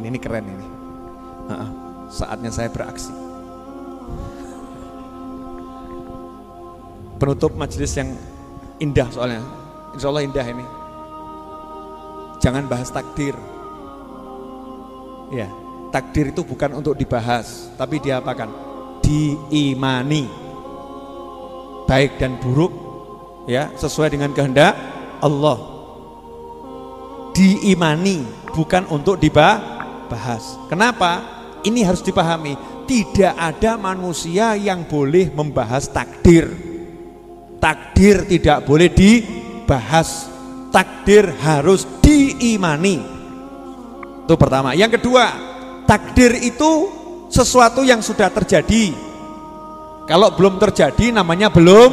Ini ini keren ini. Saatnya saya beraksi. Penutup majelis yang indah soalnya. Insya Allah indah ini. Jangan bahas takdir. Ya, takdir itu bukan untuk dibahas, tapi diapakan? Diimani. Baik dan buruk ya, sesuai dengan kehendak Allah. Diimani, bukan untuk dibahas. Kenapa? Ini harus dipahami. Tidak ada manusia yang boleh membahas takdir. Takdir tidak boleh dibahas. Takdir harus diimani. Itu pertama. Yang kedua, takdir itu sesuatu yang sudah terjadi. Kalau belum terjadi namanya belum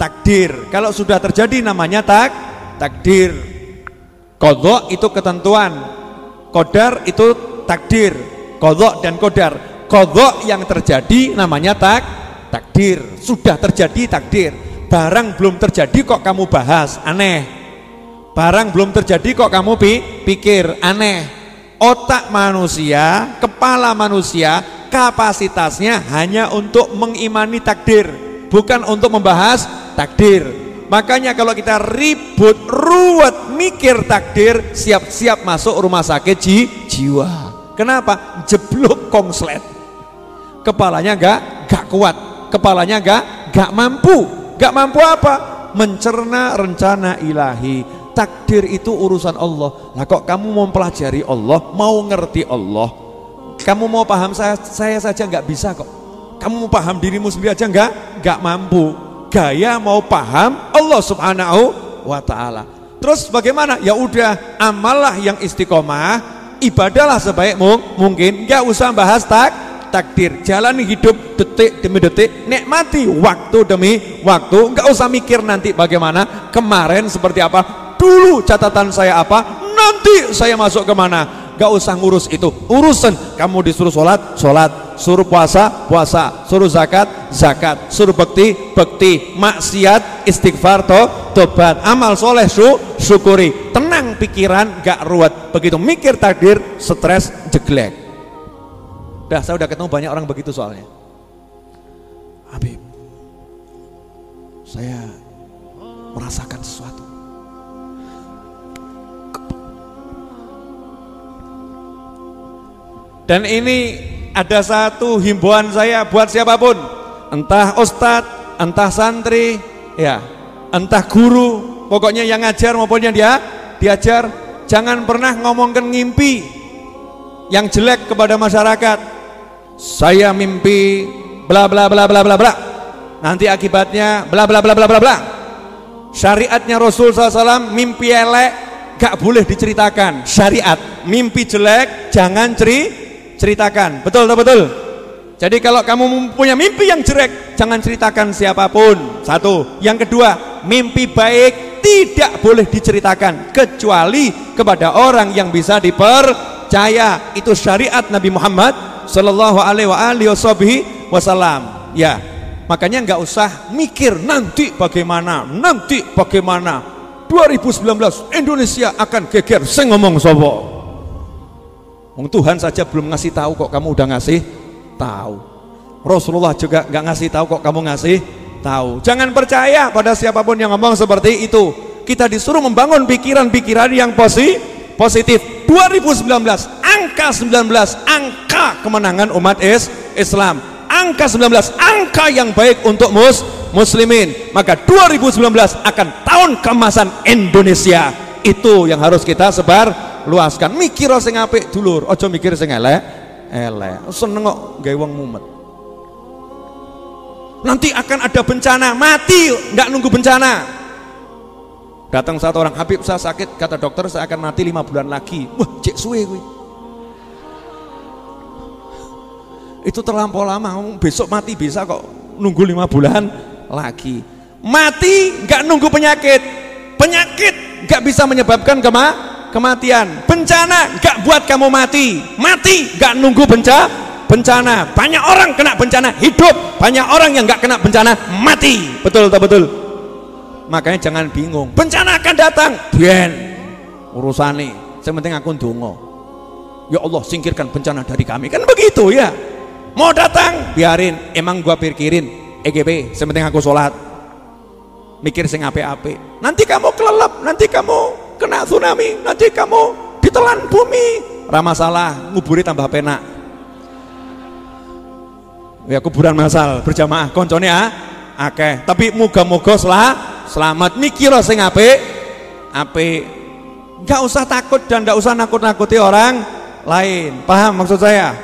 takdir. Kalau sudah terjadi namanya tak takdir. Kodok itu ketentuan. Kodar itu takdir. Kodok dan kodar. Kodok yang terjadi namanya tak takdir. Sudah terjadi takdir. Barang belum terjadi kok kamu bahas, aneh. Barang belum terjadi kok kamu pikir, aneh. Otak manusia, kepala manusia, kapasitasnya hanya untuk mengimani takdir, bukan untuk membahas takdir. Makanya kalau kita ribut, ruwet, mikir takdir, siap-siap masuk rumah sakit ji, jiwa. Kenapa? Jeblok kongslet. Kepalanya enggak, enggak kuat. Kepalanya enggak, enggak mampu. Enggak mampu apa? Mencerna rencana ilahi. Takdir itu urusan Allah. Lah kok kamu mau pelajari Allah, mau ngerti Allah, kamu mau paham saya, saya saja nggak bisa kok. Kamu mau paham dirimu sendiri aja nggak, nggak mampu. Gaya mau paham Allah Subhanahu wa taala. Terus bagaimana? Ya udah, amallah yang istiqomah, ibadahlah sebaik mungkin, nggak usah bahas tak takdir. Jalani hidup detik demi detik, nikmati waktu demi waktu, nggak usah mikir nanti bagaimana, kemarin seperti apa, dulu catatan saya apa, nanti saya masuk ke mana gak usah ngurus itu urusan kamu disuruh sholat sholat suruh puasa puasa suruh zakat zakat suruh bekti bekti maksiat istighfar to tobat amal soleh su syukuri. Tenang pikiran gak ruwet. Begitu mikir takdir stres jeglek dah saya udah ketemu banyak orang begitu soalnya. Habib saya merasakan sesuatu. Dan ini ada satu himbauan saya buat siapa pun, entah ustadz, entah santri, ya, entah guru, pokoknya yang ngajar maupun yang dia diajar, jangan pernah ngomongkan ngimpi yang jelek kepada masyarakat. Saya mimpi bla bla bla bla bla bla. Nanti akibatnya bla bla bla bla bla bla. Syariatnya Rasul SAW mimpi elek gak boleh diceritakan. Syariat mimpi jelek jangan ceri ceritakan. Betul atau betul? Jadi kalau kamu punya mimpi yang jelek, jangan ceritakan siapa pun. Satu. Yang kedua, mimpi baik tidak boleh diceritakan kecuali kepada orang yang bisa dipercaya. Itu syariat Nabi Muhammad sallallahu alaihi wasallam. Ya. Makanya nggak usah mikir nanti bagaimana, nanti bagaimana. 2019 Indonesia akan geger. Saya ngomong sobo. Wong Tuhan saja belum ngasih tahu kok kamu udah ngasih tahu. Rasulullah juga nggak ngasih tahu kok kamu ngasih tahu. Jangan percaya pada siapa pun yang ngomong seperti itu. Kita disuruh membangun pikiran-pikiran yang posi positif. 2019 angka 19 angka kemenangan umat is Islam. Angka 19 angka yang baik untuk mus muslimin. Maka 2019 akan tahun kemasan Indonesia. Itu yang harus kita sebar luaskan. Mikir sing apik dulur. Aja mikir sing elek. Elek. Seneng kok gawe wong mumet. Nanti akan ada bencana. Mati. Nggak nunggu bencana. Datang satu orang Habib saya sakit kata dokter saya akan mati lima bulan lagi. Wah cek suwe gue itu terlampau lama. Besok mati bisa kok nunggu lima bulan lagi. Mati nggak nunggu penyakit. Penyakit nggak bisa menyebabkan kema kematian. Bencana gak buat kamu mati. Mati gak nunggu bencana bencana. Banyak orang kena bencana hidup. Banyak orang yang gak kena bencana mati. Betul atau betul? Makanya jangan bingung. Bencana akan datang. Bien urusan yang penting aku dungo Ya Allah singkirkan bencana dari kami. Kan begitu ya. Mau datang, biarin. Emang gua pikirin. EGP, sementing aku sholat. Mikir sing ape-ape. Nanti kamu kelelep, nanti kamu kena tsunami, nanti kamu ditelan bumi. Ramah salah, nguburi tambah penak. Ya kuburan masal berjamaah koncone ah akeh. Tapi muga-muga selah selamat mikir sing apik apik. Enggak usah takut dan enggak usah nakut-nakuti orang lain. Paham maksud saya?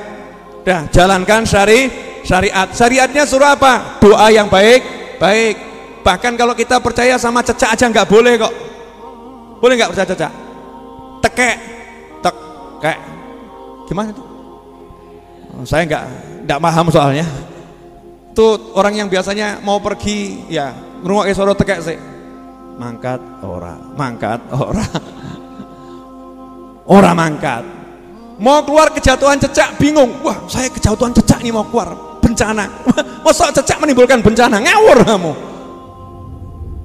Dah, jalankan syari syariat. Syariatnya suruh apa? Doa yang baik, baik. Bahkan kalau kita percaya sama cecak aja nggak boleh kok. Boleh nggak percaya cecak? Tekek, tek, kayak gimana tuh? Oh, saya nggak nggak paham soalnya. Tuh orang yang biasanya mau pergi ya ngrungok suara tekek sih. Mangkat ora, mangkat ora. Ora mangkat. Mau keluar kejatuhan cecak bingung. Wah, saya kejatuhan cecak nih mau keluar bencana. Masa cecak menimbulkan bencana? Ngawur kamu.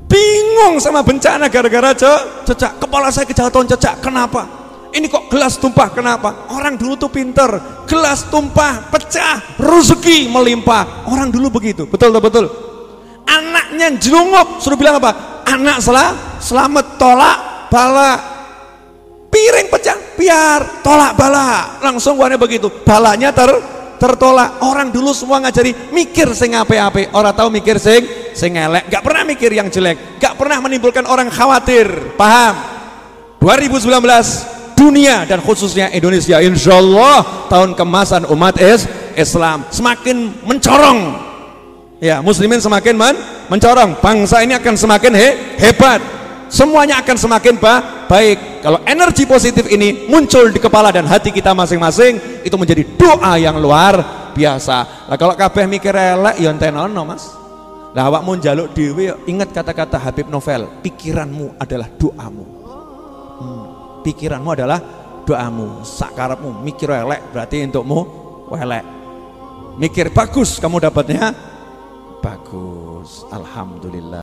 Bingung sama bencana gara-gara cecak. Kepala saya kejatuhan cecak. Kenapa? Ini kok gelas tumpah kenapa? Orang dulu tuh pinter, gelas tumpah, pecah, rezeki melimpah. Orang dulu begitu, betul betul. Anaknya jelungup, suruh bilang apa? Anak salah, selamat tolak bala. Piring pecah, biar tolak bala. Langsung warnanya begitu, balanya ter tertolak. Orang dulu semua ngajari mikir sing ape-ape, orang tahu mikir sing sing elek, gak pernah mikir yang jelek, gak pernah menimbulkan orang khawatir. Paham? 2019 dunia dan khususnya Indonesia insya Allah tahun kemasan umat is Islam semakin mencorong. Ya muslimin semakin men mencorong. Bangsa ini akan semakin he hebat. Semuanya akan semakin ba baik. Kalau energi positif ini muncul di kepala dan hati kita masing-masing itu menjadi doa yang luar biasa. Nah kalau kabeh mikir elek ya entenono mas lah awakmu njaluk dhewe ingat kata-kata Habib Novel pikiranmu adalah doamu. Hmm pikiranmu adalah doamu. Sakarapmu mikir elek berarti untukmu welek mikir bagus kamu dapatnya bagus. Alhamdulillah